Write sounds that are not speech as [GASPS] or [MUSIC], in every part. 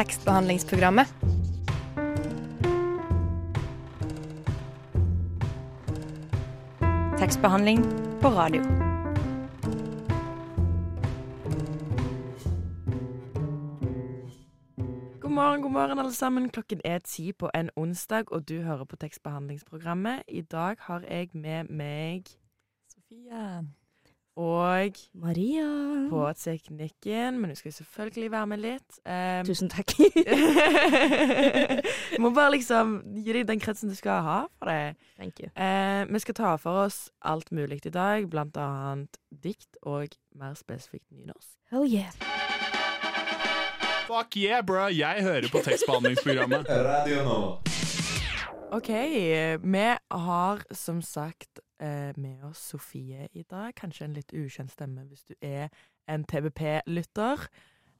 tekstbehandlingsprogrammet. Tekstbehandling på radio. God morgen, god morgen, alle sammen. Klokken er ti på en onsdag, og du hører på tekstbehandlingsprogrammet. I dag har jeg med meg Sofie. Og Maria. på teknikken, men hun skal selvfølgelig være med litt. Um, Tusen takk. [LAUGHS] [LAUGHS] Du må bare liksom gi deg den kretsen du skal ha for det. Thank you. Uh, vi skal ta for oss alt mulig i dag, blant annet dikt og mer spesifikt nynorsk. Hell yeah. Fuck yeah, bro! Jeg hører på tekstbehandlingsprogrammet. [LAUGHS] Radio nå. OK, vi har som sagt eh, med oss Sofie i dag. Kanskje en litt ukjent stemme hvis du er en TBP-lytter.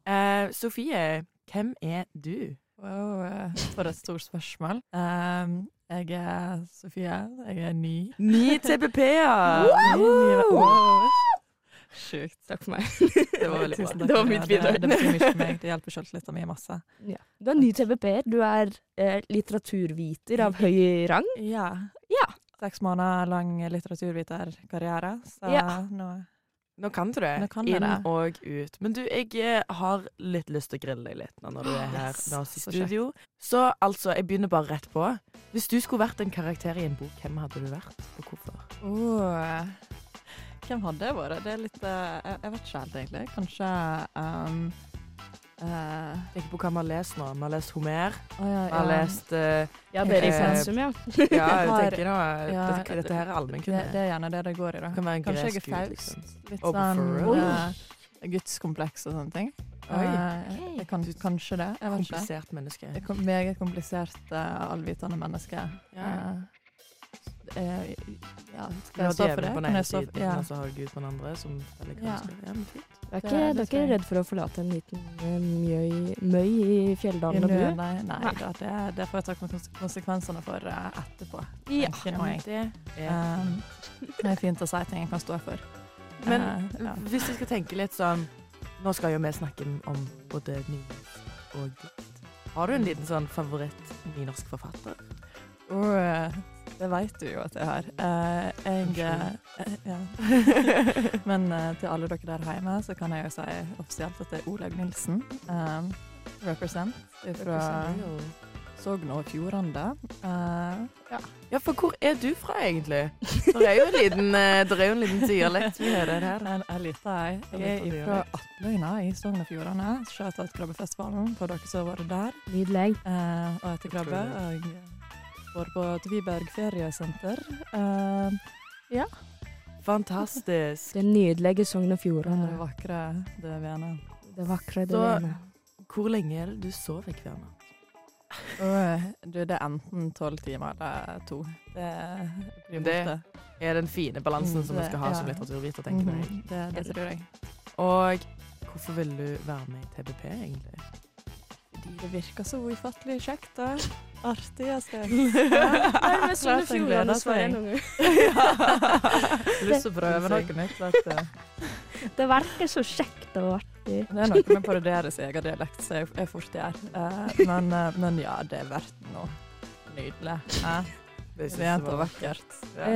Eh, Sofie, hvem er du? Wow, eh, for et stort spørsmål. Um, jeg er Sofie. Jeg er ny. Ny TBP-er! Wow. Sjukt. Takk for meg. Det var veldig bra. Det var mitt bidrag. Det, det betyr mye for meg. Det hjelper selvtilliten min masse. Ja. Du er ny TBP-er. Du er eh, litteraturviter av høy rang. Ja. Seks måneder lang litteraturviterkarriere. Så Ja. nå Nå kan du det. Kan Inn det. og ut. Men du, jeg eh, har litt lyst til å grille deg litt nå når du er her Yes, med oss i studio. Så altså, jeg begynner bare rett på. Hvis du skulle vært en karakter i en bok, hvem hadde du vært, og hvorfor? oh. Hvem hadde jeg vært? Det er litt uh, jeg vet ikke helt, egentlig. Kanskje um, eh, Tenk på hva vi har lest nå. Vi har lest Homer. Oh, ja, Vi har lest uh, Ja, Berit Eh, Pensum, ja. [LAUGHS] Ja, jeg [LAUGHS] tenker nå ja, dette, dette her er Det, allmennkunde. det er gjerne det det går i, da. Kan være en Kanskje jeg er faust. liksom. Litt sånn eh, gudskompleks og sånne ting. Oi. Eh, jeg kan, kanskje det. Jeg. Komplisert menneske. Jeg er kom- meget komplisert, uh, allvitende menneske. Ja. Eh, ja, skal jeg stå for det? på den Kan ene jeg stå siden, for, ja. og så har Gud på den andre, som veldig Ja. Ja, men fint. Du er ikke, det er redd for å forlate en liten eh, mjøy, møy i fjelldalen og bue? Nei, nei Nei. da, det, det får jeg ta kons- konsekvensene for uh, etterpå. Ja. tenker. Det er Um, det er fint å si ting jeg kan stå for. Men uh, ja. hvis du skal tenke litt sånn Nå skal jo vi snakke om både nynorsk og dikt. Har du en liten sånn favoritt-nynorsk forfatter? Og eh, det vet du jo at jeg har. Uh, jeg eh, eh, ja. [LAUGHS] Men uh, til alle dere der hjemme, så kan jeg jo si offisielt at det er Olaug Nilsen. Um, represent fra Sogn og Fjordane. Eh, ja. Ja, for hvor er du fra, egentlig? Det er jo en liten, en liten dialekt vi hører her. [LAUGHS] En, en liten ei. Jeg er fra Atløyna i Sogn og Fjordane. skjøt av Krabbefestivalen for dere som har vært der. Nydelig. Eh, og etter krabbe. Og var på Tviberg feriesenter. Eh, Fantastisk. Det nydelige Sogn og det Fjordane. vakre, det vene. Det vakre, det Da- vene. Hvor lenge er det du sov i du, det er enten tolv timer eller to. Det blir Det- borte. Er den fine balansen Mm, som vi skal ha ja. som litteraturviter, tenker jeg. det, det tror jeg. Og hvorfor vil du være med i TBP, egentlig? Fordi det virker så ufattelig kjekt og artig. [LAUGHS] Jeg skal Nei, men Sogn og Klart en Fjordane gleder svarer noen. Lyst til å prøve noe nytt. Vet du. [LAUGHS] Det virker så kjekt og artig. Det er noe med å parodiere sin egen dialekt som jeg, jeg fort gjør. Eh, men, eh, men ja, det er verdt noe. Nydelig. Eh, Det Rent jeg og vakkert. Ja.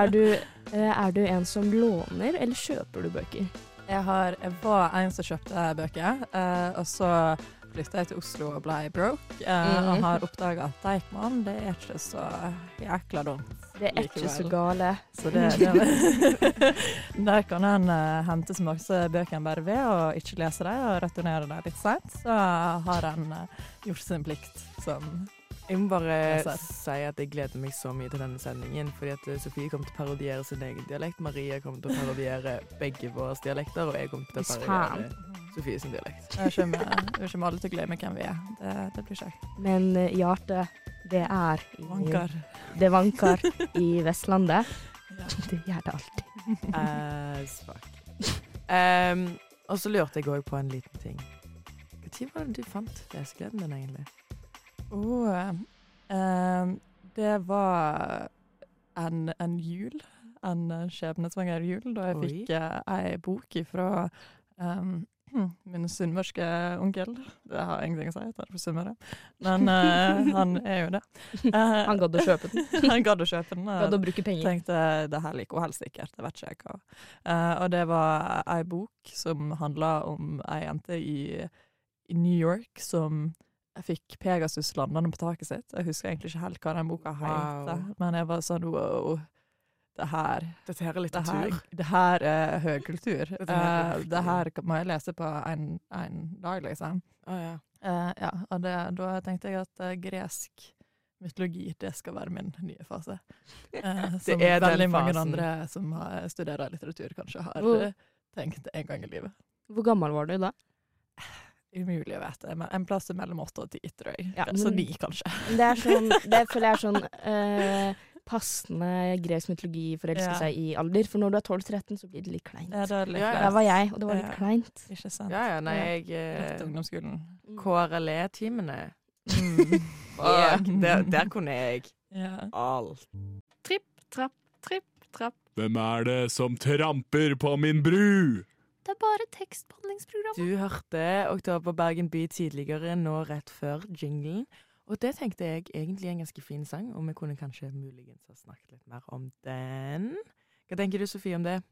er, du, eh, er du en som låner, eller kjøper du bøker? Jeg, har, jeg var en som kjøpte bøker, eh, og så flytta jeg til Oslo og ble broke. eh, Og Mhm. har oppdaga at Deichman, det er ikke så jækla dumt. Det er ikke så gale. Så det, det [LAUGHS] Der kan en uh, hente så masse bøker en bare vil, og ikke lese dem, og returnere dem litt seint. Så har en uh, gjort sin plikt som Jeg må bare si at jeg gleder meg så mye til denne sendingen. Fordi at eh, Sofie kommer til å parodiere sin egen dialekt. Maria kommer til å parodiere begge våre dialekter. Og jeg kommer til å parodiere Sofie sin dialekt. Jeg kommer, jeg kommer alle til å glemme hvem vi er. Det, det blir kjekt. Men eh, hjertet, det er i, Vanker. Det vanker i Vestlandet. [LAUGHS] Ja. Det gjør det alltid. As fuck. Um, og så lurte jeg òg på en liten ting. Når var det du fant lesegleden din, egentlig? Oh, eh, det var en, en jul. En eh, skjebnesvanger jul, da jeg Oi. fikk eh, ei bok ifra um, hm, [CLEARS THROAT] min sunnmørske onkel. Det har ingenting å si, jeg tar det for Sunnmøre. Men uh, han er jo det. Uh, Han gadd å kjøpe den. [LAUGHS] han gadd å kjøpe den. Gadd å bruke penger. tenkte det her liker hun helst sikkert, det vet ikke jeg hva. Uh, og det var ei bok som handla om ei jente i, i New York som fikk Pegasus landende på taket sitt. Jeg husker egentlig ikke helt hva den boka heter, het, men jeg var sånn wow, det her Dette her er det her, det her er høykultur. Dette her er Eh, det her må jeg lese på en, en dag, liksom. Oh, ja. Uh, ja, og det, da tenkte jeg at eh, gresk mytologi, det skal være min nye fase. [LAUGHS] Det som er den veldig mange andre som har, studerer litteratur, kanskje har tenkt en gang i livet. Hvor gammel var du da? Umulig å vite, men en plass mellom åtte og ti, tror jeg. Ja, Så ni, kanskje. Det er sånn, [LAUGHS] det føler jeg er sånn eh, passende gresk mytologi forelske Ja. seg i alder. For når du er 12-13, så blir det litt kleint. Ja, det er litt Ja, ja. Der var jeg, og det var litt Ja. kleint. Ikke sant. Ja, ja, nei, jeg Rett eh, ungdomsskolen. KRLE-timene. Mm. Fuck, [LAUGHS] der, der kunne jeg ja. alt. Tripp, trapp, tripp, trapp. Hvem er det som tramper på min bru? Det er bare tekstbehandlingsprogrammet. Du hørte Oktober Bergen by tidligere, nå rett før jinglen. Og det tenkte jeg egentlig er en ganske fin sang, og vi kunne kanskje muligens ha snakket litt mer om den. Hva tenker du, Sofie, om det?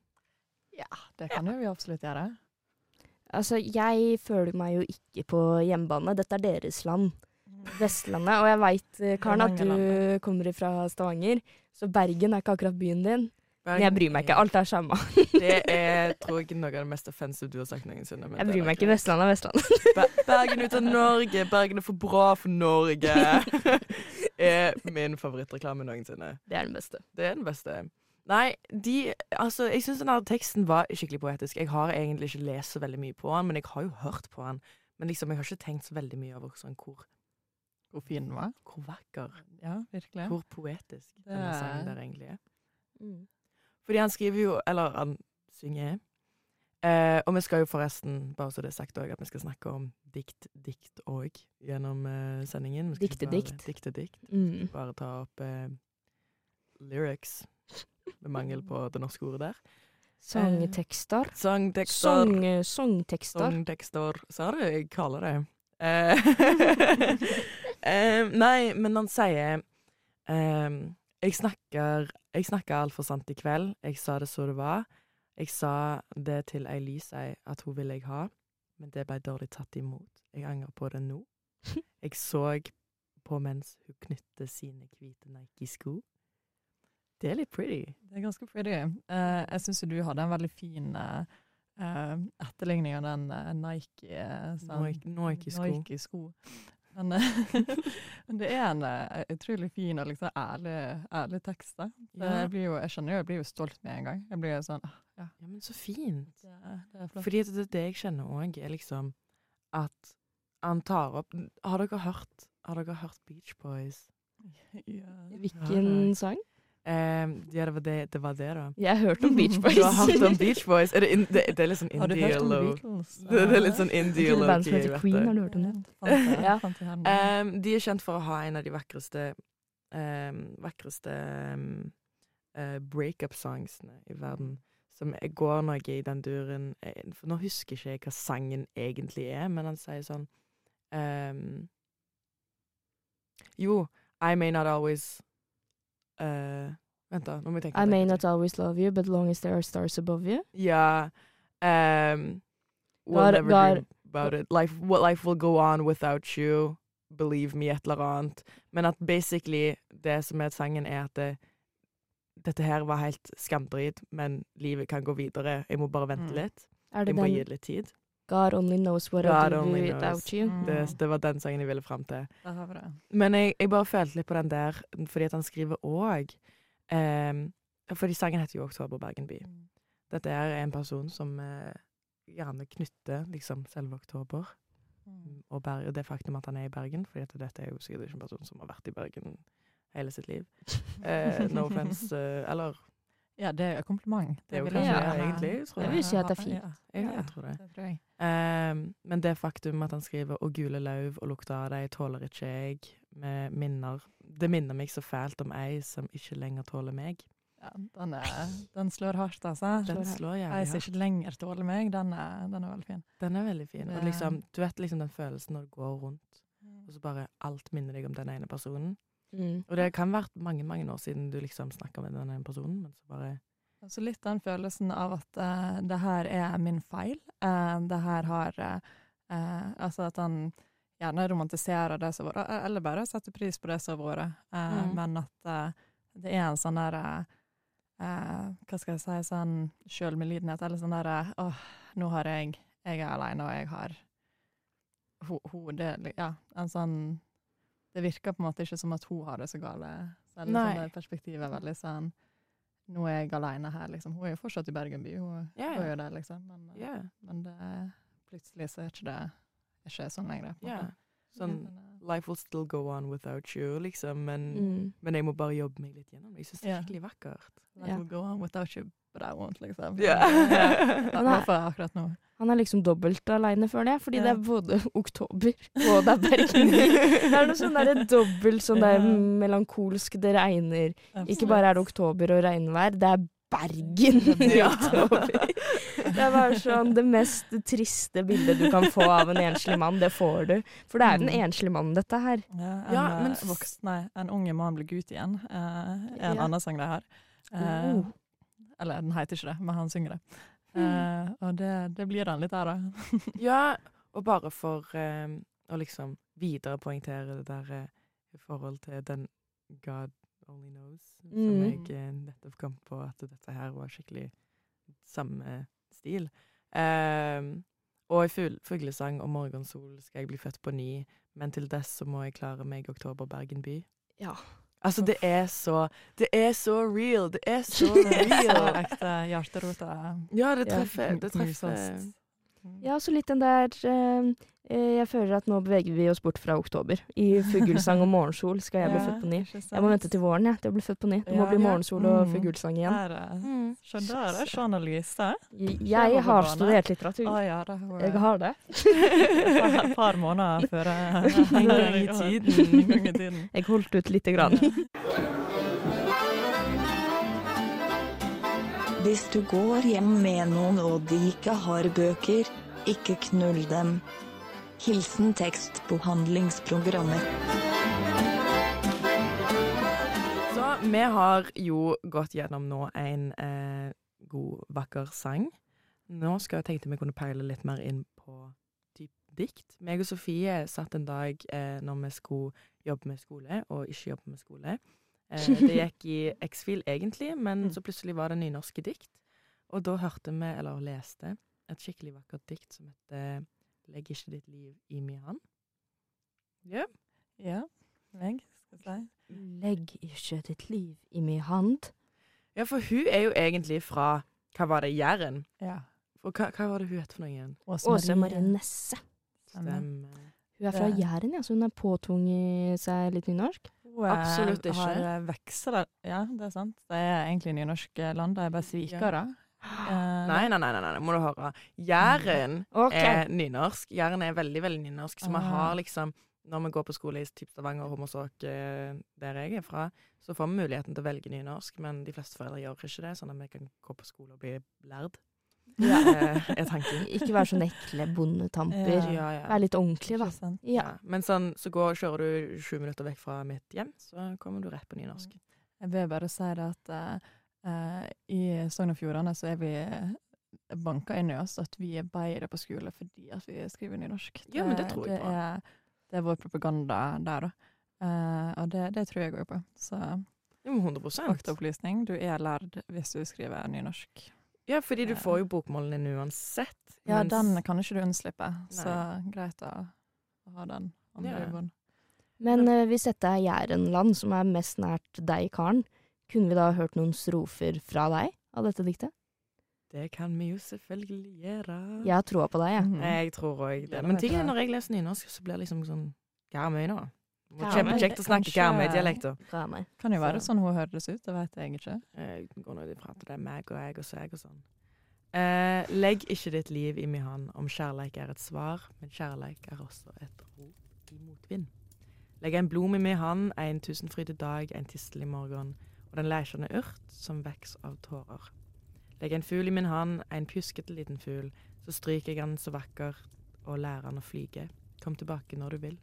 Ja, det kan jo vi absolutt gjøre. Altså, jeg føler meg jo ikke på hjemmebane. Dette er deres land. Vestlandet. Og jeg veit, Karen, at du kommer fra Stavanger, så Bergen er ikke akkurat byen din. Men jeg bryr meg ikke. Alt er samme. [LAUGHS] Det er tror jeg noe av det mest offensive du har sagt noensinne. Jeg bryr meg ikke. Vestlandet er Vestlandet. Ber- Bergen ut av Norge, Bergen er for bra for Norge. [LAUGHS] er min favorittreklame noensinne. Det er den beste. Det er den beste. Nei, de Altså, jeg syns den der teksten var skikkelig poetisk. Jeg har egentlig ikke lest så veldig mye på den, men jeg har jo hørt på den. Men liksom, jeg har ikke tenkt så veldig mye over sånn hvor, Hvor fin den var. hvor vakker, Ja, virkelig. hvor poetisk denne sangen der egentlig er. Mm. Fordi han skriver jo Eller han synger. Eh, og vi skal jo forresten, bare så det er sagt òg, at vi skal snakke om dikt, dikt òg gjennom eh, sendingen. Dikte, bare- Diktedikt. Diktedikt. Mm. Bare ta opp eh, lyrics, med mangel på det norske ordet der. Sangtekster. Sangtekster. Song, songtekster. Sangtekster. Sa du jeg kaller det? [LAUGHS] Eh, [LAUGHS] eh, nei, men han sier ehm, Jeg snakker Jeg snakker altfor sant i kveld. Jeg sa det så det var. Jeg sa det til ei lysei at hun ville jeg ha, men det ble dårlig tatt imot. Jeg angrer på det nå. [LAUGHS] Jeg så på mens hun knytter sine hvite Nike-sko. Det er litt pretty. Det er ganske pretty. Uh, jeg syns du hadde en veldig fin eh, etterligning av den uh, Nike-sko. sånn- Nike- Nike-sko. Nike-sko. Men, [LAUGHS] men det er en uh, utrolig fin og liksom ærlig, ærlig tekst. da. Ja. Jeg, blir jo, jeg skjønner jo, jeg blir jo stolt med en gang. Jeg blir jo sånn ah, Ja, Ja, men så fint. det, det. Fordi det, det jeg kjenner òg, er liksom at han tar opp Har dere hørt, har dere hørt Beach Boys? [LAUGHS] ja. Hvilken sang? Eh, ja, det var det, det var det, da. Jeg har hørt om Beach Boys. [LAUGHS] Du har hørt om Beach Boys? Er det, in, det, det er litt sånn Har du indie hørt om low. Beatles? Det, det er litt sånn indie Til band som low-key, heter Queen, har du hørt om det? Ja. um. Ehm, de er kjent for å ha en av de vakreste um, vakreste um, uh, breakup-sangsene i verden. Som går noe i den duren eh, For nå husker jeg ikke hva sangen egentlig er, men han sier sånn ehm, Jo, I may not always eh, Vent, da. Nå må vi tenke. I may not always love you, but long as there are stars above you. Ja. Um, we'll never dream about it. Life, what life will go on without you. Believe me, et eller annet. Men at basically det som er sangen, er at det, dette her var helt skamdrit, men livet kan gå videre. Jeg må bare vente Mm. litt. Jeg må gi det litt tid. God only knows what God I do without knows. you? Mm. Det, det var den sangen jeg ville fram til. Men jeg, jeg bare følte litt på den der, fordi at han skriver òg um, Fordi sangen heter jo 'Oktober Bergen by'. Mm. Dette er en person som uh, gjerne knytter liksom selve oktober Mm. og, Ber og det faktum at han er i Bergen, fordi at dette er jo sikkert ikke en person som har vært i Bergen hele sitt liv. Uh, [LAUGHS] no offense. Uh, eller Ja, det er et kompliment. Det er jo vil kanskje det, ja. egentlig, tror jeg. Jeg vil si at det er fint. Ja, jeg, jeg tror det. det tror jeg. Ehm, men det faktum at han skriver 'Og gule lauv og lukta av deg tåler ikke jeg', med minner Det minner meg så fælt om ei som ikke lenger tåler meg. Ja, den, er, den slår hardt, altså. Den slår jævlig Jeg Ei som ikke lenger tåler meg, den er, den er veldig fin. Den er veldig fin. Og liksom, du vet liksom den følelsen når du går rundt, og så bare alt minner deg om den ene personen. Mm. Og det kan vært mange, mange år siden du liksom snakka med den ene personen, men så bare Altså litt den følelsen av at uh, det her er min feil. Uh, det her har uh, eh, Altså at han gjerne romantiserer det som har vært, eller bare setter pris på det som har vært, eh, Mm. men at det er en sånn der eh, eh, Hva skal jeg si Sånn sjølmedlidenhet, eller sånn derre Åh, nå har jeg Jeg er aleine, og jeg har ho, ho, det, Ja, en sånn Det virker på en måte ikke som at hun har det så gale. Nei. det perspektivet er veldig sånn nå er jeg alene her, liksom. Hun er jo fortsatt i Bergen by, hun yeah. gjør der, liksom. Men, Ja. men det, plutselig så er ikke det ikke sånn lenger. på ja. Sånn eh, Life will still go on without you, liksom. Men, Mm. men jeg må bare jobbe meg litt gjennom det. Jeg syns det er skikkelig vakkert. life will go on without you, but I won't, liksom. Ja. I Men hvert [LAUGHS] akkurat nå. Han er liksom dobbelt aleine, føler jeg, fordi Ja. det er både oktober og det er [LAUGHS] Bergen. det er noe sånn der dobbelt sånn der Ja. melankolsk, det regner. Ikke bare er det oktober og regnvær, det er Bergen i Ja. oktober. Det er bare sånn det mest triste bildet du kan få av en enslig mann, det får du. For det er den en mannen, mann, dette her. Ja, en, Ja, eh, men- voksen, nei, en unge mann blir gutt igjen, Uh, er en Ja. annen sang de har. Uh. Eller den heter ikke det, men han synger det. Eh, og det, det blir den litt her, da. [LAUGHS] Ja, og bare for eh, å liksom viderepoengtere det der uh, i forhold til den God only knows, som Mm. jeg uh, nettopp kom på at dette her var skikkelig samme stil. Ehm, og i fuglesang og morgensol skal jeg bli født på ny, men til dess så må jeg klare meg oktober Bergen by. Ja. Altså, det er så Det er så real! Det er [LAUGHS] så real! ekte hjerterota. Ja, det treffer. Det treffer. Knuses. Ja, så litt den der eh, eh, Jeg føler at nå beveger vi oss bort fra oktober. I [LAUGHS] fuglesang og morgensol skal jeg bli Ja, født på ny. Jeg må vente til våren jeg, til å bli født på ny. Det må Ja, bli ja. morgensol og Mm. fuglesang igjen. Her, eh, Mm. Se der, er journalise. Jeg har studert litteratur. Ah, ja, det har Jeg har det. [LAUGHS] et par måneder før jeg [LAUGHS] En gang i tiden. Jeg gang i tiden. Jeg holdt ut lite grann. Hvis du går hjem med noen og de ikke har bøker, ikke knull dem. Hilsen tekstbehandlingsprogrammet. Så vi har jo gått gjennom nå en eh, god, vakker sang. Nå skal jeg tenkte vi kunne peile litt mer inn på typ dikt. Meg og Sofie satt en dag eh, når vi skulle jobbe med skole, og ikke jobbe med skole. Eh, [LAUGHS] det gikk i X-fil egentlig, men så plutselig var det nynorske dikt. Og da hørte vi, eller leste, et skikkelig vakkert dikt som heter 'Legg ikke ditt liv i mi hand'. Ja. Ja, Jeg skal si. Legg ikke ditt liv i mi hand. ja, for hun er jo egentlig fra Hva var det? Jæren? Ja. Og hva, hva var det hun het for noe igjen? Åse Marie Nesse. Stemmer. Hun er fra Jæren, ja, så hun har påtvunget seg litt nynorsk. Hun eh, Absolutt ikke. Har eh, vekslet Ja, det er sant. Det er egentlig nynorsk land. De er bare svikere. [GASPS] Eh, Nei, nei, nei, nei, nei, må du høre. Jæren [LAUGHS] okay. er nynorsk. Jæren er veldig, veldig nynorsk. Så vi Ah. har liksom Når vi går på skole i typ Stavanger Hommersåk, eh, der jeg er fra, så får vi muligheten til å velge nynorsk, men de fleste foreldre gjør ikke det, sånn at vi kan gå på skole og bli lærd. Ja. jeg [LAUGHS] er tanken. Ikke være sånn ekle bondetamper. Ja. Ja, ja. Vær litt ordentlig, da. Ja. Ja. Men sånn, så går, kjører du sju minutter vekk fra mitt hjem, så kommer du rett på nynorsk. Jeg vil bare si det at uh, eh, i Sogn og Fjordane så er vi eh, banka inn i oss at vi er bedre på skole fordi at vi skriver nynorsk. Ja, men det tror jeg det på. Er, det er vår propaganda der, da. Uh, og det, det tror jeg går på. Så 100% faktaopplysning, du er lærd hvis du skriver nynorsk. Ja, fordi du får jo bokmålene din uansett. Ja, mens- den kan ikke du unnslippe, så greit å, å ha den andre Ja. i. Men uh, hvis dette er Jærenland, som er mest nært deg, Karen, kunne vi da hørt noen strofer fra deg av dette diktet? Det kan vi jo selvfølgelig gjøre. Jeg har troa på deg, jeg. Mm. Jeg tror òg det. Men ting er når jeg leser nynorsk, så blir det liksom sånn Hva er var Karmøy. Kjempekjekt å snakke Karmøy-dialekter. Kan jo være Så- sånn hun høres ut, det vet jeg ikke. Jeg går nå ut ifra at det er meg og jeg og seg og sånn. Eh, legg ikke ditt liv i min hånd om kjærleik er et svar, men kjærleik er også et rop i motvind. Legg en blom i min hånd, en tusenfryd dag, en tistel i morgen, og den leikende urt som veks av tårer. Legg en fugl i min hand, en pjuskete liten fugl, så stryker jeg den så vakkert og lærer den å flyge. Kom tilbake når du vil.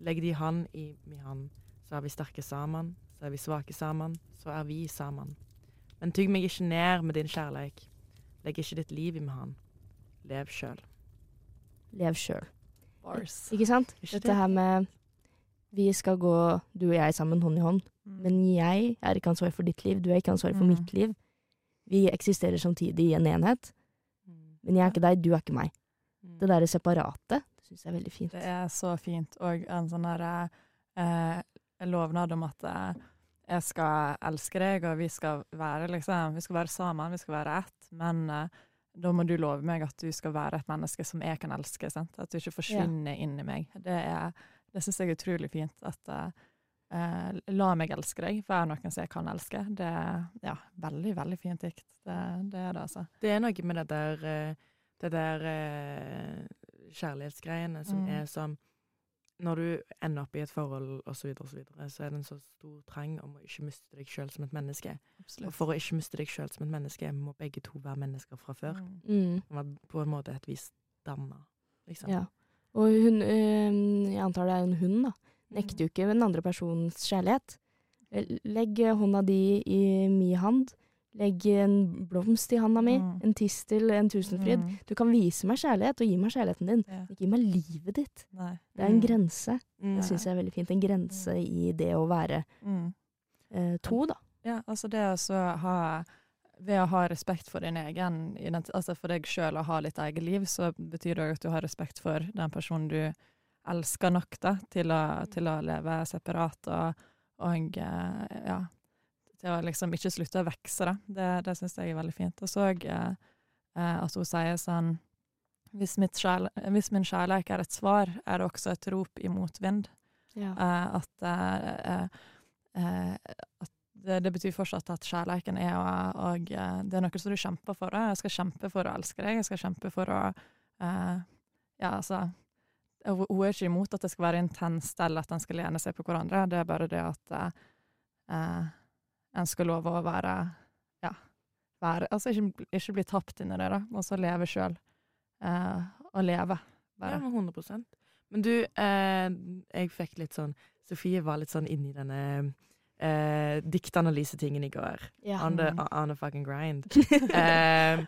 Legg de han i mi hand, så er vi sterke sammen, så er vi svake sammen, så er vi sammen. Men tygg meg ikke ned med din kjærleik. Legg ikke ditt liv i med han. Lev sjøl. Lev sjøl. Bars. Ikke sant? Ikke Dette det? her med Vi skal gå, du og jeg, sammen hånd i hånd. Mm. Men jeg er ikke ansvarlig for ditt liv, du er ikke ansvarlig for Mm. mitt liv. Vi eksisterer samtidig i en enhet. Men jeg er ikke deg, du er ikke meg. Det derre separate, syns jeg er veldig fint. Det er så fint. Og en sånn der eh, lovnad om at eh, jeg skal elske deg, og vi skal være liksom, vi skal være sammen, vi skal være ett. Men eh, da må du love meg at du skal være et menneske som jeg kan elske. Sant? At du ikke forsvinner inn i meg. Det, er- det syns jeg er utrolig fint. At eh, la meg elske deg, vær noen som jeg kan elske. Det er ja, veldig, veldig fint dikt. Det, det er det, altså. Det er noe med det der, eh, det der eh, kjærlighetsgreiene som Mm. er som Når du ender opp i et forhold osv., så, videre, og så, videre, så er det en så stor trang om å ikke miste deg sjøl som et menneske. Og for å ikke miste deg sjøl som et menneske, må begge to være mennesker fra før. Mm. Mm. Man på en måte et vis danna, liksom. Ja. Og hun, øh, jeg antar det er en hund, da. Mm. Nekter jo ikke den andre personens kjærlighet. Legg hånda di i mi hand. Legg en blomst i handa mi. Mm. En tistel, en tusenfryd. Mm. Du kan vise meg kjærlighet, og gi meg kjærligheten din. Ja. Ikke gi meg livet ditt. Nei. Det er en Mm. grense. Mm. Det syns jeg er veldig fint. En grense i det å være Mm. eh, to, da. Ja, altså det å ha Ved å ha respekt for din egen altså for deg sjøl å ha litt eget liv, så betyr det òg at du har respekt for den personen du elsker nok da, til å, til å leve separat og, og eh, ja Til å liksom ikke slutte å vokse, da. Det, det syns jeg er veldig fint. Og så eh, eh, at hun sier sånn hvis, kjærle- hvis min kjærlighet er et svar, er det også et rop i motvind. Ja. Eh, at, eh, eh, eh, at det, det betyr fortsatt at kjærligheten er og, og det er noe som du kjemper for. Da. Jeg skal kjempe for å elske deg, jeg skal kjempe for å eh, Ja, altså Hun er ikke imot at det skal være intenst eller at en skal lene seg på hverandre, det er bare det at eh, en skal love å være Ja, være Altså ikke, ikke bli tapt inni det, da, og så leve sjøl. Eh, og leve, bare. Ja, 100% Men du, eh, jeg fikk litt sånn Sofie var litt sånn inni denne eh, diktanalysetingen i går. Ja. On, the, Mm. on the fucking grind. [LAUGHS] eh,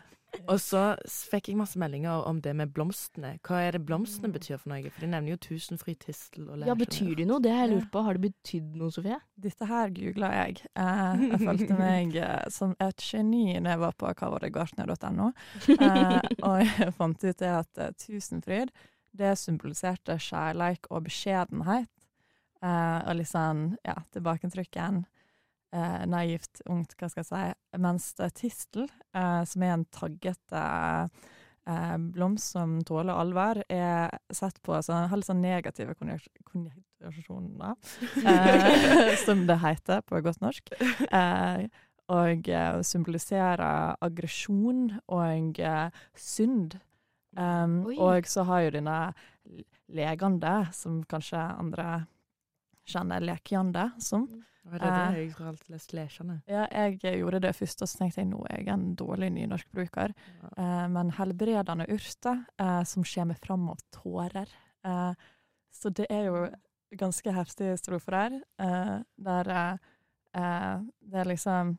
og så fikk jeg masse meldinger om det med blomstene. Hva er det blomstene betyr for noe? For de nevner jo tusenfryd, tistel og ja, betyr det noe? Det har jeg lurt på. Har det betydd noe, Sofie? Dette her googla jeg. Eh, jeg følte meg eh, som et geni når jeg var på hva var gartner.no. Eh, og jeg fant ut det at eh, tusenfryd, det symboliserte kjærleik og beskjedenhet. Eh, og litt sånn, ja, tilbaketrykken. Eh, naivt, ungt, hva skal jeg si. Mens det tistel, eh, som er en taggete eh, blomst som tåler allvær, er sett på som litt sånn negative konjek- konjektasjoner, eh, som det heter på godt norsk. Eh, og eh, symboliserer aggresjon og synd. Um, og så har jo denne legende, som kanskje andre kjenner lekjande som. Hva er det, Eh. det? Jeg har alltid lest lekjande. Ja, jeg gjorde det først, og så tenkte jeg nå er jeg en dårlig nynorskbruker. Eh, men helbredende urter eh, som kommer fram av tårer. Eh, så det er jo ganske heftige strofer her, eh, der eh, eh, det er liksom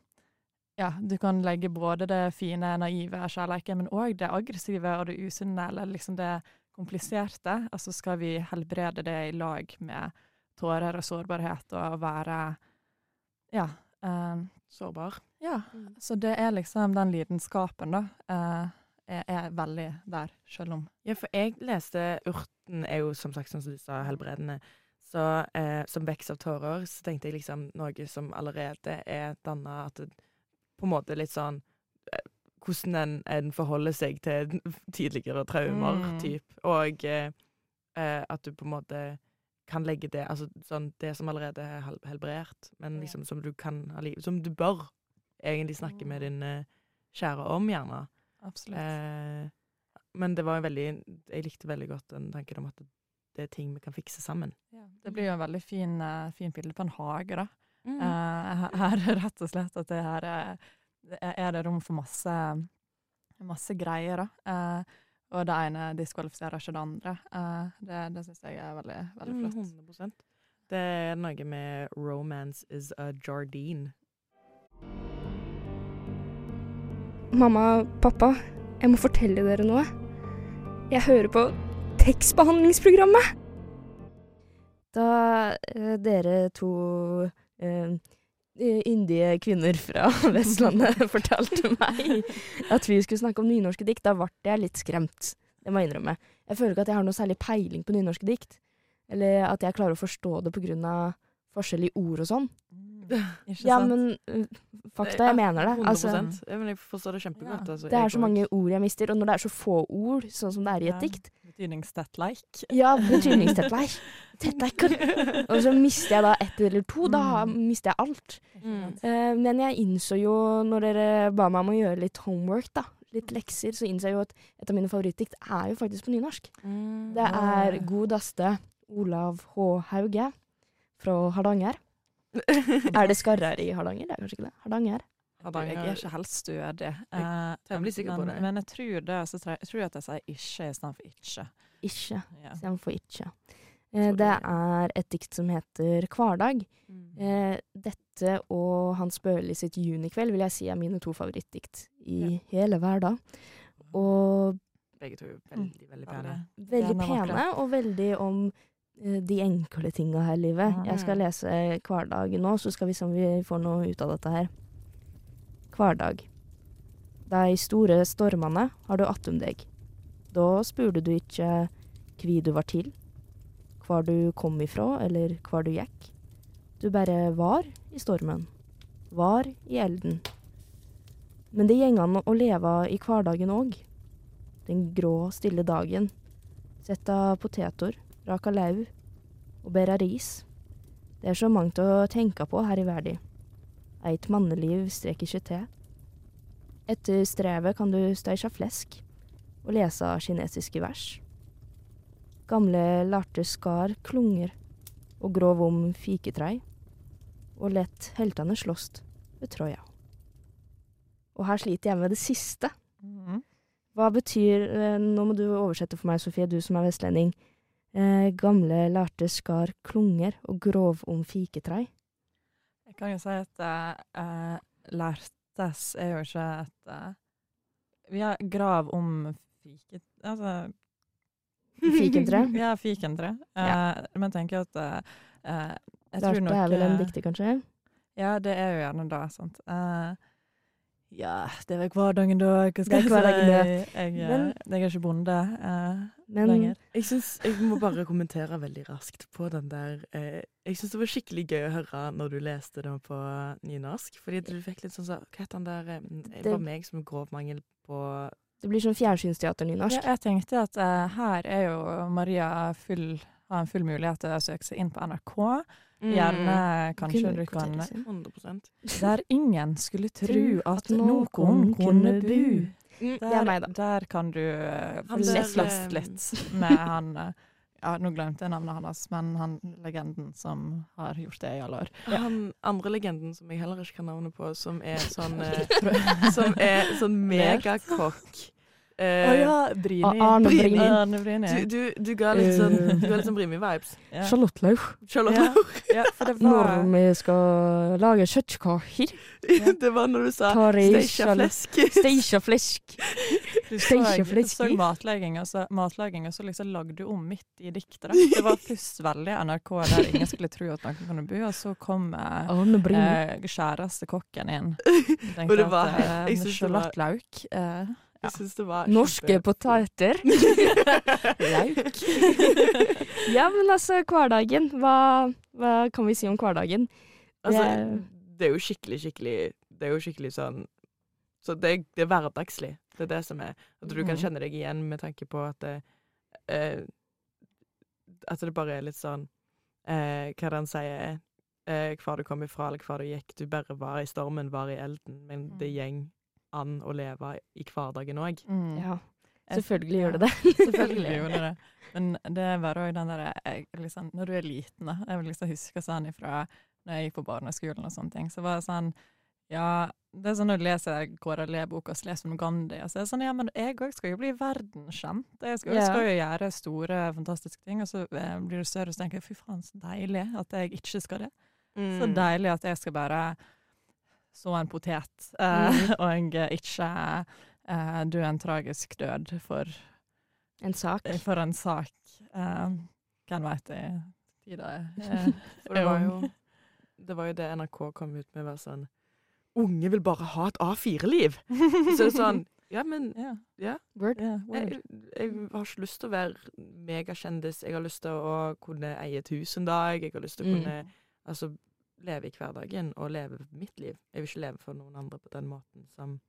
Ja, du kan legge både det fine, naive kjærligheten, men òg det aggressive og det usunne, eller liksom det kompliserte. Altså skal vi helbrede det i lag med tårer og sårbarhet og være Ja. eh, Sårbar. ja, Mm. så det er liksom den lidenskapen, da, eh, er, er veldig der, selv om Ja, for jeg leste Urten er jo som sagt, som du sa, helbredende. Så eh, som vekst av tårer, så tenkte jeg liksom noe som allerede er danna, at det på en måte litt sånn eh, Hvordan en, en forholder seg til tidligere traumer, Mm. typ. Og eh, eh, at du på en måte kan legge det Altså sånn det som allerede er helbrert, men liksom som du kan ha liv Som du bør egentlig snakke med din eh, kjære om, gjerne. Absolutt. Eh, men det var veldig Jeg likte veldig godt den tanken om at det er ting vi kan fikse sammen. ja, det blir jo en veldig fin, eh, fin bilde på en hage, da. Mm. Eh, her er rett og slett at det her er, er er det rom for masse, masse greier, da. Eh, og det ene diskvalifiserer ikke det andre. Uh, det det syns jeg er veldig, veldig Mm, flott. 100 Det er noe med 'romance is a Jardine'. Mamma, pappa, jeg må fortelle dere noe. Jeg hører på tekstbehandlingsprogrammet! Da eh, dere to eh, yndige kvinner fra [LAUGHS] Vestlandet [LAUGHS] fortalte meg at vi skulle snakke om nynorske dikt, da ble jeg litt skremt. Det må jeg innrømme. Jeg føler ikke at jeg har noe særlig peiling på nynorske dikt. Eller at jeg klarer å forstå det av forskjell i ord og sånn. Ikke Ja, men øh, fakta, jeg mener det. Altså, Jeg forstår det kjempegodt. Altså, det er så mange ord jeg mister, og når det er så få ord, sånn som det er i et dikt Betydningstettleik. Ja, betydningstettleik. [LAUGHS] Tettleiker. Og så mister jeg da ett eller to. Da Mm. mister jeg alt. Mm. Men jeg innså jo, når dere ba meg om å gjøre litt homework, da, litt lekser, så innså jeg jo at et av mine favorittdikt er jo faktisk på nynorsk. Mm. Det er God Aste Olav H. Hauge fra Hardanger. [LAUGHS] Er det skarrer i Hardanger? Det er kanskje ikke det? Hardanger. Hardanger. Jeg er ikke helt stødig. Jeg temmelig sikker på det. Men jeg tror det, så tror jeg, tror at jeg sier ikke istedenfor ikke. Ikke. Istedenfor ikke. Eh, det er et dikt som heter Hverdag. Mm. Eh, dette og Hans Børli sitt Junikveld vil jeg si er mine to favorittdikt i hele hverdag. Og Begge to er veldig, veldig pene. veldig pene, og veldig om eh, de enkle tinga her i livet. Jeg skal lese Hverdag nå, så skal vi se om vi får noe ut av dette her. Hverdag. De store stormene har du attom deg. Da spurte du ikke hvi du var til, hvor du kom ifra, eller hvor du gikk. Du bare var i stormen. Var i elden. Men det går an å leve i hverdagen òg. Den grå, stille dagen. Sette poteter, raka lau og bære ris. Det er så mangt å tenke på her i verden. Eit manneliv strekker ikke til. Etter strevet kan du steike flesk og lese kinesiske vers. Gamle lærte skar klunger og grov om fiketrei, og lett heltene slåst ved Troja. Og her sliter jeg med det siste. Mhm. Hva betyr eh, Nå må du oversette for meg, Sofie, du som er vestlending. Eh, gamle lærte skar klunger og grov om fiketrei. Jeg kan jo si at eh, eh, lærtes er jo ikke et uh, Vi har grav om fiket... Altså [LAUGHS] Fikentre. Ja, fikentre. Uh, Ja. Men tenker at uh, jeg Lærte tror nok er vel en dikter, kanskje? Ja, det er jo gjerne det. sant. Eh, ja, det er vel hverdagen, da. Hva skal jeg si? Jeg, eh, Men- jeg er ikke bonde eh, Men lenger. Jeg, synes, jeg må bare kommentere veldig raskt på den der eh, Jeg syns det var skikkelig gøy å høre når du leste den på nynorsk. Fordi du fikk litt sånn så, Hva het den der eh, Det var meg som grov mangel på det blir sånn fjernsynsteater-nynorsk. Ja, jeg tenkte at eh, her er jo Maria full, har en full mulighet til å søke seg inn på NRK. Gjerne kanskje du kan kvotere sin. 100 Der ingen skulle Tro at noen kunne bu. Mm, er da. Der kan du uh, slåss litt med han eh, Ja, nå glemte jeg navnet hans, men han legenden som har gjort det i alle år. Han andre legenden som jeg heller ikke kan navnet på, som er sånn eh, [LAUGHS] Som er sånn megakokk. Eh, Brini. A- Arne Brini. Arne Brini. du, du, du ga litt sånn Du ga litt sånn Brimi-vibes. Ja. Charlotte Lauch. Charlotte Ja. Lauch. ja, [LAUGHS] Når vi skal lage kjøttkaker, Det var når du sa Steikja flesk. [LAUGHS] Steikja flesk. Du matlaging, og så, matlaging, og så liksom lagde du om midt i diktet. Det var pluss veldig NRK der ingen skulle tro at noen kunne bo, og så kom eh, Arne Brini. eh, kjæreste kokken inn. Tenkte [LAUGHS] Og det var- at, eh, jeg synes det var- Charlotte Lauch eh, Jeg syns det var Norske poteter. [LAUGHS] Lauk. [LAUGHS] ja, men altså, hverdagen. Hva, hva kan vi si om hverdagen? Altså, Det- er jo skikkelig, skikkelig Det er jo skikkelig sånn Så det, det er hverdagslig. Det er det som er At du kan Mhm. kjenne deg igjen med tanke på at det eh, At det bare er litt sånn eh, Hva er det han sier? Eh, hvor du kom ifra, eller hvor du gikk. Du bare var i stormen, var i elden. Men det gjeng an å leve i hverdagen òg. Mm. Ja, selvfølgelig gjør det det. Selvfølgelig gjør det det. Men det var òg den derre liksom, Når du er liten, da Jeg vil liksom huske sånn ifra når jeg gikk på barneskolen og sånne ting. Så var det sånn Ja, det er sånn når du leser KRLE-boka og så leser om Gandhi, og så er det sånn Ja, men jeg òg skal jo bli verdenskjent. Jeg skal, jeg skal jo gjøre store, fantastiske ting, og så eh, blir du større, og så tenker jeg fy faen, så deilig at jeg ikke skal det. Mm. Så deilig at jeg skal bare så en potet, eh, Mm. [LAUGHS] og ikke eh, dø en tragisk død for, En sak. for en sak. Eh, hvem veit i tida er. [LAUGHS] For det var jo det var jo det NRK kom ut med, være sånn Unge vil bare ha et A4-liv! Så det er sånn [LAUGHS] Ja, men ja, Word. Yeah, word. jeg, jeg har ikke lyst til å være megakjendis. Jeg har lyst til å kunne eie et hus en dag. Jeg har lyst til å Mm. kunne altså, leve i hverdagen og leve mitt liv. Jeg vil ikke leve for noen andre på den måten som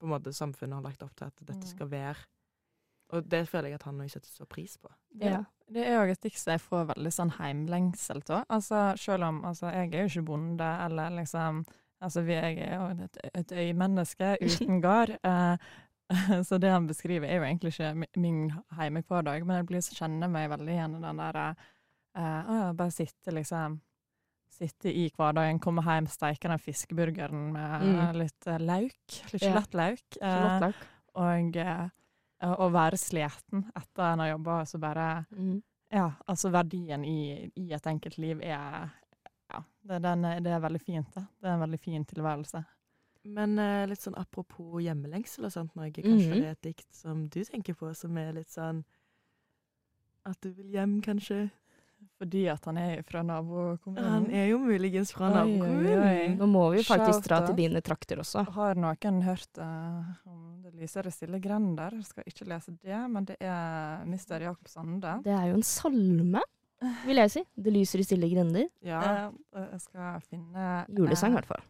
på en måte samfunnet har lagt opp til at dette Mm. skal være. Og det føler jeg at han ikke setter så pris på. Ja. Det er òg et dikt som jeg får veldig sånn heimlengsel av. Altså, selv om altså, jeg er jo ikke bonde, eller liksom Altså, vi, jeg er jo et, et øymenneske [LAUGHS] uten gard. Eh, [LAUGHS] så det han beskriver, er jo egentlig ikke mi- min hjemmehverdag, men jeg blir så kjenner meg veldig igjen i den der eh, å ja, Bare sitte, liksom Sitte i hverdagen, komme hjem, steike den fiskeburgeren med Mm. litt eh, lauk. Litt Ja. skjelettløk. eh, Charlotte og eh, være sliten etter en har jobba, så bare Mm. Ja, altså verdien i, i et enkelt liv er Ja, det, den, det er veldig fint, det. Det er en veldig fin tilværelse. Men eh, litt sånn apropos hjemmelengsel og sånt, Norge, kanskje Mhm. det er et dikt som du tenker på, som er litt sånn At du vil hjem, kanskje? Fordi at han er fra nabokommunen. Han er jo muligens fra nabokommunen. Nå må vi faktisk dra til dine trakter også. Har noen hørt uh, om Det lyser i stille grender? Skal ikke lese det, men det er Mr. Jakob Sande. Det er jo en salme, vil jeg si. Det lyser i stille grender. Ja. Eh, jeg skal finne Julesang, i eh, hvert fall.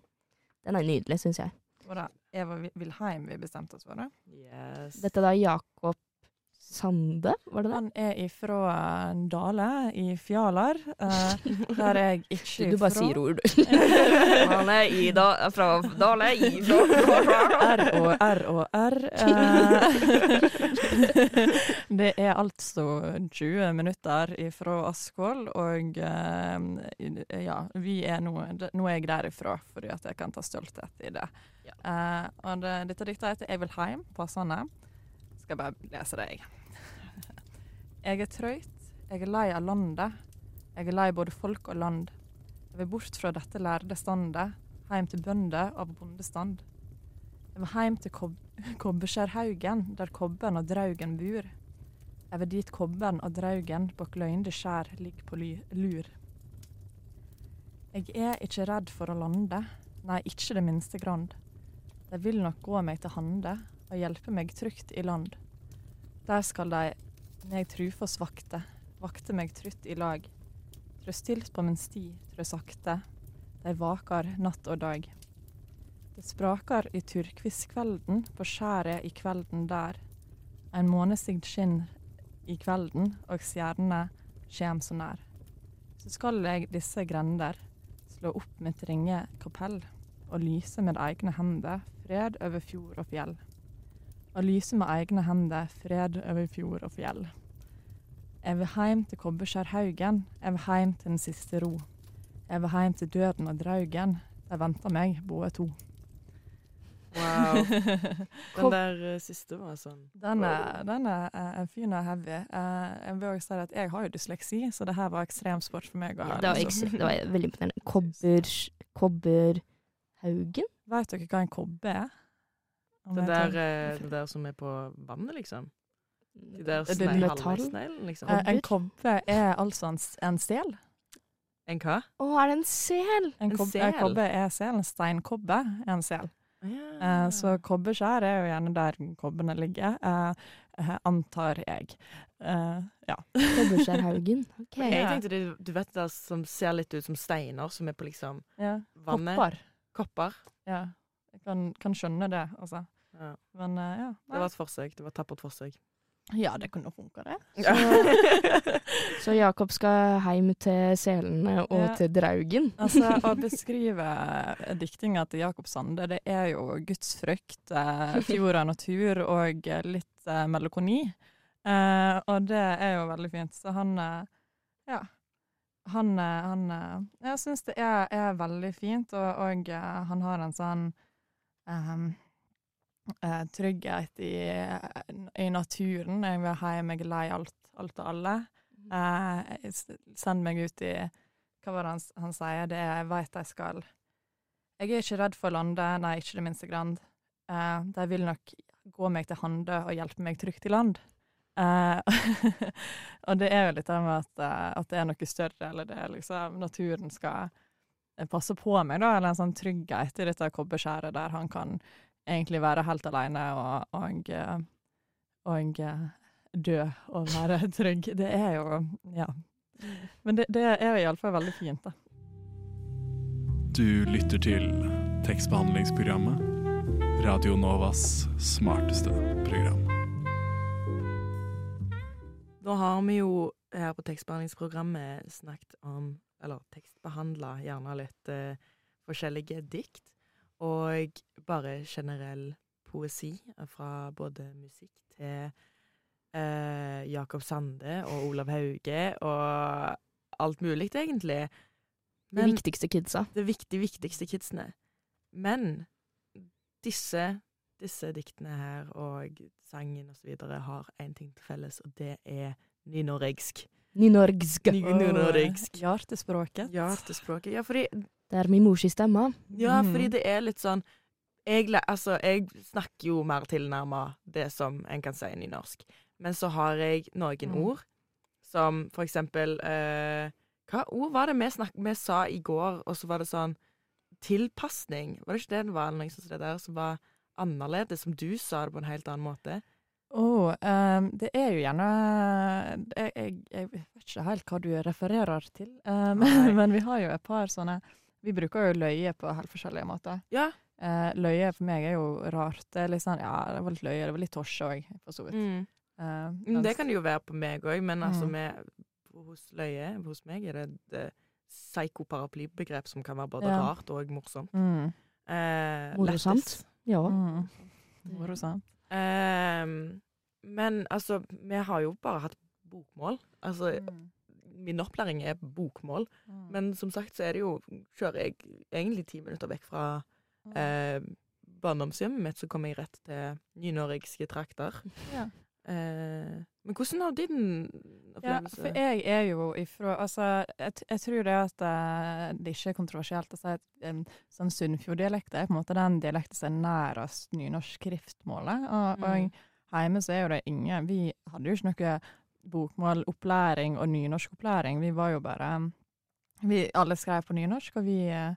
Den er nydelig, syns jeg. Og da Eva Wilheim vi bestemte oss for? det? Yes. Dette er da Jakob Sande, var det det? Han er ifra Dale i Fjalar, Uh, der jeg ikke Du, du bare sier ord, du. Han er i da, fra Dale, i fra R og R og R. eh. det er altså 20 minutter ifra Askvoll, og uh, ja, vi er nå Nå er jeg derifra, fordi at jeg kan ta stolthet i det. Uh, og det, dette diktet heter 'Jeg vil heim', passende. Skal bare lese det, jeg. Jeg er trøyt, jeg er lei av landet. Jeg er lei både folk og land. Jeg vil bort fra dette lærde standet, heim til bønder av bondestand. Jeg vil heim til Kob [LAUGHS] Kobbeskjærhaugen, der kobben og draugen bur. Jeg vil dit kobben og draugen bak løynde skjær ligger på lur. Jeg er ikke redd for å lande, nei, ikke det minste grand. De vil nok gå meg til hande og hjelpe meg trygt i land. Der skal de meg trufast vakte, vakte meg trutt i lag. Trø stilt på min sti, trø sakte, de vakar natt og dag. Det sprakar i turkviskvelden på skjæret i kvelden der. En månesigd skinn i kvelden, og stjernene kjem så nær. Så skal jeg disse grender slå opp mitt ringe kapell, og lyse med egne hender fred over fjord og fjell. Og lyser med egne hender fred over fjord og fjell. Jeg vil heim til Kobberskjærhaugen, jeg vil heim til den siste ro. Jeg vil heim til døden og draugen, der venter meg, både to. Wow. [LAUGHS] Den der eh, siste var sånn Den er, den er eh, fin og heavy. Eh, jeg vil også si at jeg har jo dysleksi, så det her var ekstremsport for meg. ha Det var, liksom. det var veldig imponerende. Kobber Kobberhaugen? Vet dere hva en kobbe er? Det der, eh, det der som er på vannet, liksom. De der er halvveissneglene, liksom. Eh, en kobbe er altså en, en sel. En hva? Å, er det en sel? En, En kob sel? en kobbe er sel. En steinkobbe er en sel. Eh, så kobbeskjær er jo gjerne der kobbene ligger, eh, eh, antar jeg. Eh, ja. Kobbeskjærhaugen. [LAUGHS] Okay. Jeg tenkte det, du vet det som ser litt ut som steiner, som er på liksom ja. vannet. Kopper. Kopper. Ja. Jeg kan, kan skjønne det, altså. Ja. Men uh, ja. Det var et forsøk. Det var et tappert forsøk. Ja, det kunne funka, det. [LAUGHS] [LAUGHS] Så Jakob skal hjem til selene og Ja. til Draugen. Altså, Å [LAUGHS] beskrive diktinga til Jakob Sande, det er jo gudsfrykt, eh, fjord og natur og eh, litt eh, melankoni. Eh, og det er jo veldig fint. Så han eh, Ja. han, eh, han eh, Jeg syns det er, er veldig fint, og, og eh, han har en sånn eh, trygghet i, i naturen. Jeg vil ha meg lei alt, alt og alle. Uh, send meg ut i Hva var det han, han sier? Det er 'jeg veit jeg skal' Jeg er ikke redd for å lande, nei, ikke det minste grand. Uh, de vil nok gå meg til hande og hjelpe meg trygt i land. Uh, [LAUGHS] og det er jo litt det med at, at det er noe større, eller det er liksom naturen skal eh, passe på meg, da, eller en sånn trygghet i dette kobberskjæret der han kan egentlig være helt alene og, og, eh, og eh, dø og være [LAUGHS] trygg. Det er jo Ja. Men det, det er iallfall veldig fint, da. Du lytter til tekstbehandlingsprogrammet. Radio Novas smarteste program. Nå har vi jo her på tekstbehandlingsprogrammet snakket om, eller tekstbehandla gjerne litt eh, forskjellige dikt, og bare generell poesi fra både musikk til eh, Jakob Sande og Olav Hauge og alt mulig, egentlig. De viktigste kidsa. De viktig, viktigste kidsene. Men disse, disse diktene her og sangen videre har én ting til felles, og det er nynorsk. Nynorsk. Ny- Nynorsk. Hjertespråket. Hjertespråket. Ja, fordi, Det er min mors stemme. ja, Mhm. fordi det er litt sånn jeg, altså, jeg snakker jo mer tilnærma det som en kan si nynorsk. Men så har jeg noen Mm. ord som for eksempel eh, Hva ord var det vi, snak vi sa i går, og så var det sånn Tilpasning. Var det ikke det det var, noe sånt som det der, som var annerledes, som du sa det på en helt annen måte? Å, um, det er jo gjerne jeg, jeg, jeg vet ikke helt hva du refererer til, um, [LAUGHS] men vi har jo et par sånne Vi bruker jo løye på helt forskjellige måter. Ja. Uh, løye for meg er jo rart. Det er litt sånn, ja, det var litt løye, det var litt tosje òg, for så vidt. Mm. Eh, mens- Det kan det jo være på meg òg, men altså Mm. med, hos Løye Hos meg er det et psykoparaplybegrep som kan være både Ja. rart og morsomt. mm, Uh, Morsomt. Ja. mm. Morsomt. Ehm, men altså, vi har jo bare hatt bokmål. Altså, Mm. min opplæring er bokmål. Mm. Men som sagt så er det jo Kjører jeg egentlig ti minutter vekk fra Mm. eh, barndomshjemmet mitt, så kommer jeg rett til nynorske trakter. Ja. Eh, men hvordan har din Ja, for jeg er jo ifra Altså, jeg, jeg tror det at eh, det ikke er kontroversielt å si at en sånn Sunnfjord-dialekt er på en måte den dialekten som er nærest nynorsk-skriftmålet. Og, Mm. og hjemme så er jo det ingen Vi hadde jo ikke noe bokmålopplæring og nynorskopplæring. Vi var jo bare Vi alle skrev på nynorsk, og vi eh,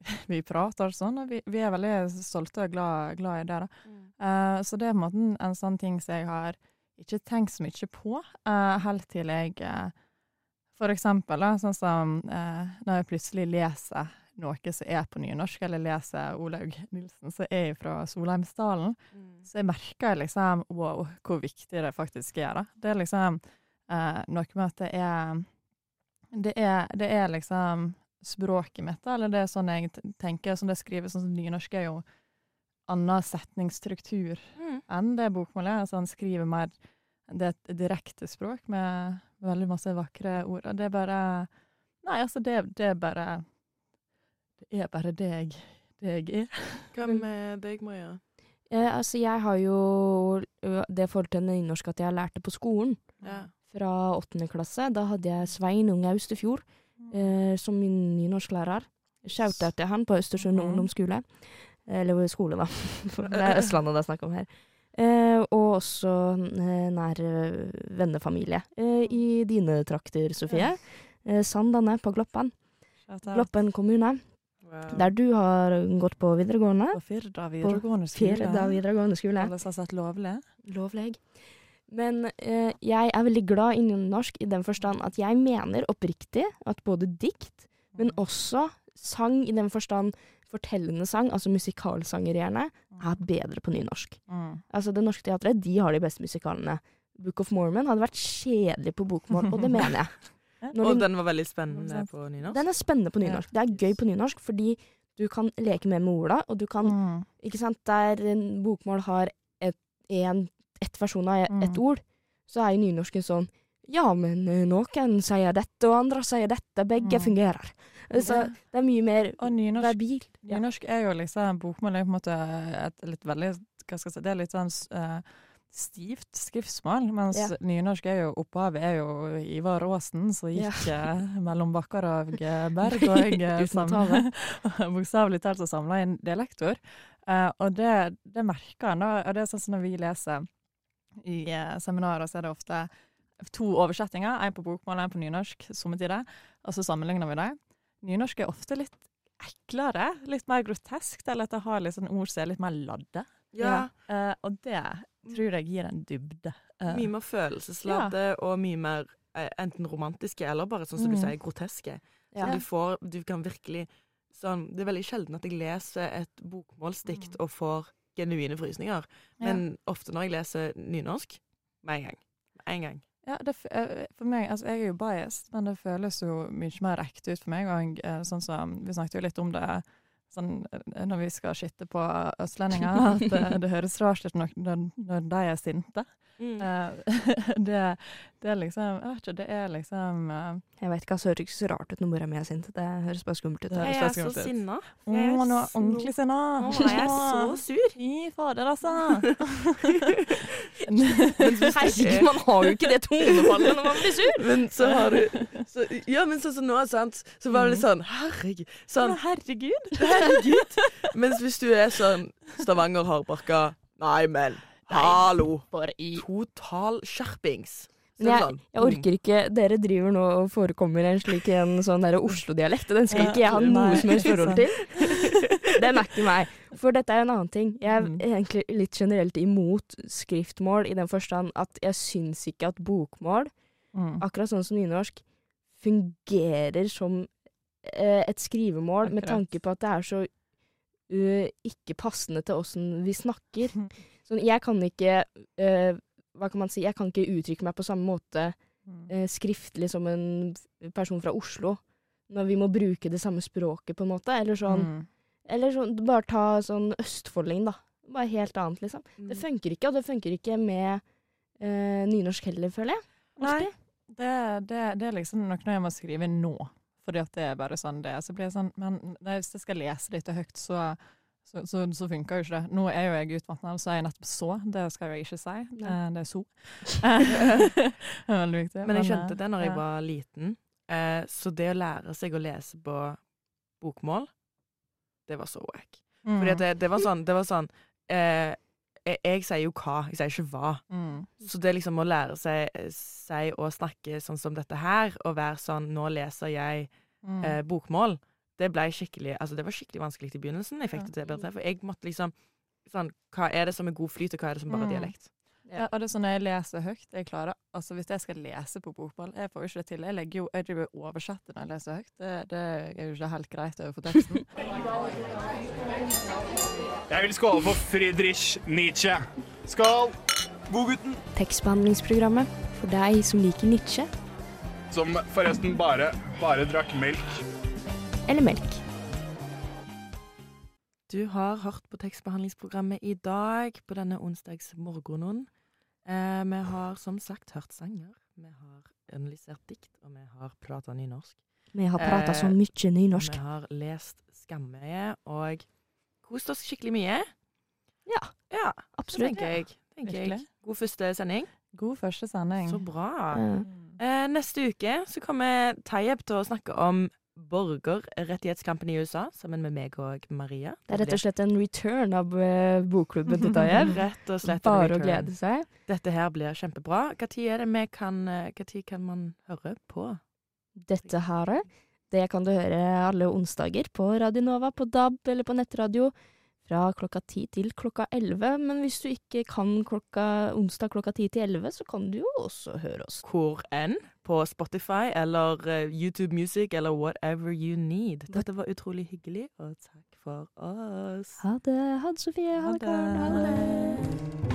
[LAUGHS] vi prater sånn, og vi, vi er veldig stolte og glad, glad i det. da. Eh, så det er på en måte en, en sånn ting som jeg har ikke tenkt så mye på, eh, helt til jeg eh, For eksempel, da, sånn som eh, når jeg plutselig leser noe som er på nynorsk, eller leser Olaug Nilsen som er fra Solheimsdalen, Mm. så jeg merker liksom wow, hvor viktig det faktisk er. da. Det er liksom eh, noe med at det er det er, det er liksom språket mitt, eller det er sånn jeg tenker, sånn det skrives, sånn som nynorsk er jo annen setningsstruktur Mm. enn det bokmålet er. Altså han skriver mer Det er et direkte språk med veldig masse vakre ord. Og det er bare Nei, altså, det, det er bare Det er bare det jeg, det jeg er. [LAUGHS] Hva med deg, Maria? Eh, altså, jeg har jo det forhold til nynorsk at jeg lærte på skolen. Ja. Fra åttende klasse. Da hadde jeg Svein Unge Austefjord eh, som min nynorsklærer. Shouta til han på Østersund Mhm. ungdomsskole. Eller skole, da. [LAUGHS] Det er [LAUGHS] Østlandet det er snakk om her. Eh, og også eh, nær eh, vennefamilie eh, i dine trakter, Sofie. Eh, Sandane på Gloppen. Gloppen kommune. Wow. Der du har gått på videregående. På Firda videregående skole. Firda videregående skole. Alle som har sett lovlig. Lovlig. Men eh, jeg er veldig glad i norsk i den forstand at jeg mener oppriktig at både dikt, men også sang i den forstand fortellende sang, altså musikalsanger gjerne, er bedre på nynorsk. Mm. Altså Det Norske Teatret de har de beste musikalene. Book of Mormon hadde vært kjedelig på bokmål, og det mener jeg. [LAUGHS] Når Og de- den var veldig spennende på nynorsk. den er spennende på nynorsk. Det er gøy på nynorsk fordi du kan leke med med orda, og du kan Mm. Ikke sant? Der bokmål har et, ett versjon av ett Mm. ord, så er jo nynorsken sånn ja, men eh, noen sier dette, og andre sier dette. Begge Mm. fungerer. Eh, Så det er mye mer Og nynorsk, verbil. Ja. nynorsk er jo liksom Bokmål er på en måte et litt veldig Hva skal jeg si Det er litt sånn uh, stivt skriftsmål, mens Ja. nynorsk er jo Opphavet er jo Ivar Aasen, som gikk ja. mellom bakker av eh, [LAUGHS] berg og eh. [LAUGHS] Bokstavelig talt så samla inn dialektor. Uh, og det, det merker en, da. Og det er sånn som når vi leser i eh, seminarer, så er det ofte to oversettinger. En på bokmål, en på nynorsk, somme tider. Og så sammenligner vi dem. Nynorsk er ofte litt eklere, litt mer groteskt, eller at det har litt sånn ord som er litt mer ladde. Ja. Uh, og det tror jeg gir en dybde. Uh, Mye mer følelsesladde og mye mer uh, enten romantiske eller bare sånn som du Mm. sier, groteske. Så Ja. du får Du kan virkelig sånn Det er veldig sjelden at jeg leser et bokmålsdikt og får genuine frysninger. Men ofte når jeg leser nynorsk, med en gang. Med en gang. Ja, det, eh, for meg, altså jeg er jo biased, men det føles jo mye mer ekte ut for meg. Og eh, sånn som, vi snakket jo litt om det sånn, eh, når vi skal skitte på østlendinger, at det, det høres rart ut når, når de er sinte. Mm. Eh, [LAUGHS] det, det er liksom Jeg vet ikke, det er liksom eh, Jeg vet ikke, altså, det høres ikke så rart ut når mora mi er sint. Det høres bare skummelt ut. Jeg er så sinna. Å, nå er jeg ordentlig sinna! Å, jeg er så sur. Fy fader, altså! [LAUGHS] Herregud, man har jo ikke det tonefallet når man blir sur! [LAUGHS] Men så har du så, Ja, men sånn som nå, sant, så var det litt sånn Herregud. Sånn, Herregud! herregud. Mens hvis du er sånn Stavanger hardbarka Nei, men hallo. Total skjerpings. Er jeg, sånn, jeg orker ikke Dere driver nå og forekommer en slik en sånn Oslo-dialekt. og Den skal Ja, ikke jeg ha noe som helst forhold til. Den er ikke meg. For dette er en annen ting. Jeg er Mm. egentlig litt generelt imot skriftmål i den forstand at jeg syns ikke at bokmål, Mm. akkurat sånn som nynorsk, fungerer som eh, et skrivemål med tanke på at det er så uh, ikke passende til åssen vi snakker. [LAUGHS] Sånn, jeg kan ikke uh, Hva kan man si? Jeg kan ikke uttrykke meg på samme måte eh, skriftlig som en person fra Oslo. Når vi må bruke det samme språket, på en måte. Eller sånn, Mm. eller sånn Bare ta sånn østfolding, da. Bare helt annet, liksom. mm. Det funker ikke, og det funker ikke med uh, nynorsk heller, føler jeg. Nei, det, det, det er liksom noe jeg må skrive nå. Fordi at det er bare sånn det er. Så blir jeg sånn Men nei, hvis jeg skal lese dette høyt, så, så, så, så funker jo ikke det. Nå er jo jeg utvatna, så er jeg nettopp så. Det skal jeg ikke si. Nei. Eh, Det er så. [LAUGHS] det er veldig viktig. Men jeg eh, skjønte det når jeg var liten. Eh, så det å lære seg å lese på bokmål, det var så wack. Mm. Fordi det, det var sånn, det var sånn eh, jeg, jeg sier jo hva, jeg sier ikke hva. Mm. Så det liksom å lære seg, seg å snakke sånn som dette her, og være sånn Nå leser jeg Mm. eh, bokmål. Det ble skikkelig Altså, det var skikkelig vanskelig i begynnelsen. Jeg fikk det til bedre for jeg måtte liksom Sånn, hva er det som er god flyt, og hva er det som bare er Mm. dialekt? Ja, og det er sånn når jeg leser høyt jeg klarer, altså Hvis jeg skal lese på bokmål Jeg får jo ikke det til. Jeg legger jo, jeg driver og oversetter når jeg leser høyt. Det, det er jo ikke helt greit overfor teksten. [LAUGHS] Jeg vil skåle for Friedrich Nietzsche. Skål! Godgutten. Tekstbehandlingsprogrammet for deg som liker Nietzsche Som forresten bare, bare drakk melk. Eller melk. Du har hørt på tekstbehandlingsprogrammet i dag, på denne onsdagsmorgenen. Eh, vi har som sagt hørt sanger, vi har analysert dikt, og vi har prata nynorsk. Vi har prata så Eh, mye nynorsk. Vi har lest Skammøye og kost oss skikkelig mye. Ja, Ja, absolutt. tenker jeg. Tenker jeg. Virkelig. God første sending. God første sending. Så bra. Mm. Eh, neste uke så kommer Tayeb til å snakke om borgerrettighetskampen i USA, sammen med meg og Maria. Det er rett og slett en return av eh, bokklubben til Tayev. [LAUGHS] Rett og slett en Bare å glede seg. Dette her blir kjempebra. Når er kan eh, kan man høre på? Dette her, det kan du høre alle onsdager på Radio Nova, på DAB eller på nettradio fra klokka ti til klokka elleve. Men hvis du ikke kan klokka, onsdag klokka ti til elleve, så kan du jo også høre oss. Hvor enn? På Spotify eller eh, YouTube Music eller whatever you need. Dette var utrolig hyggelig, og takk for oss. Ha det. Ha det, Sofie. Ha det, Karen. Ha det.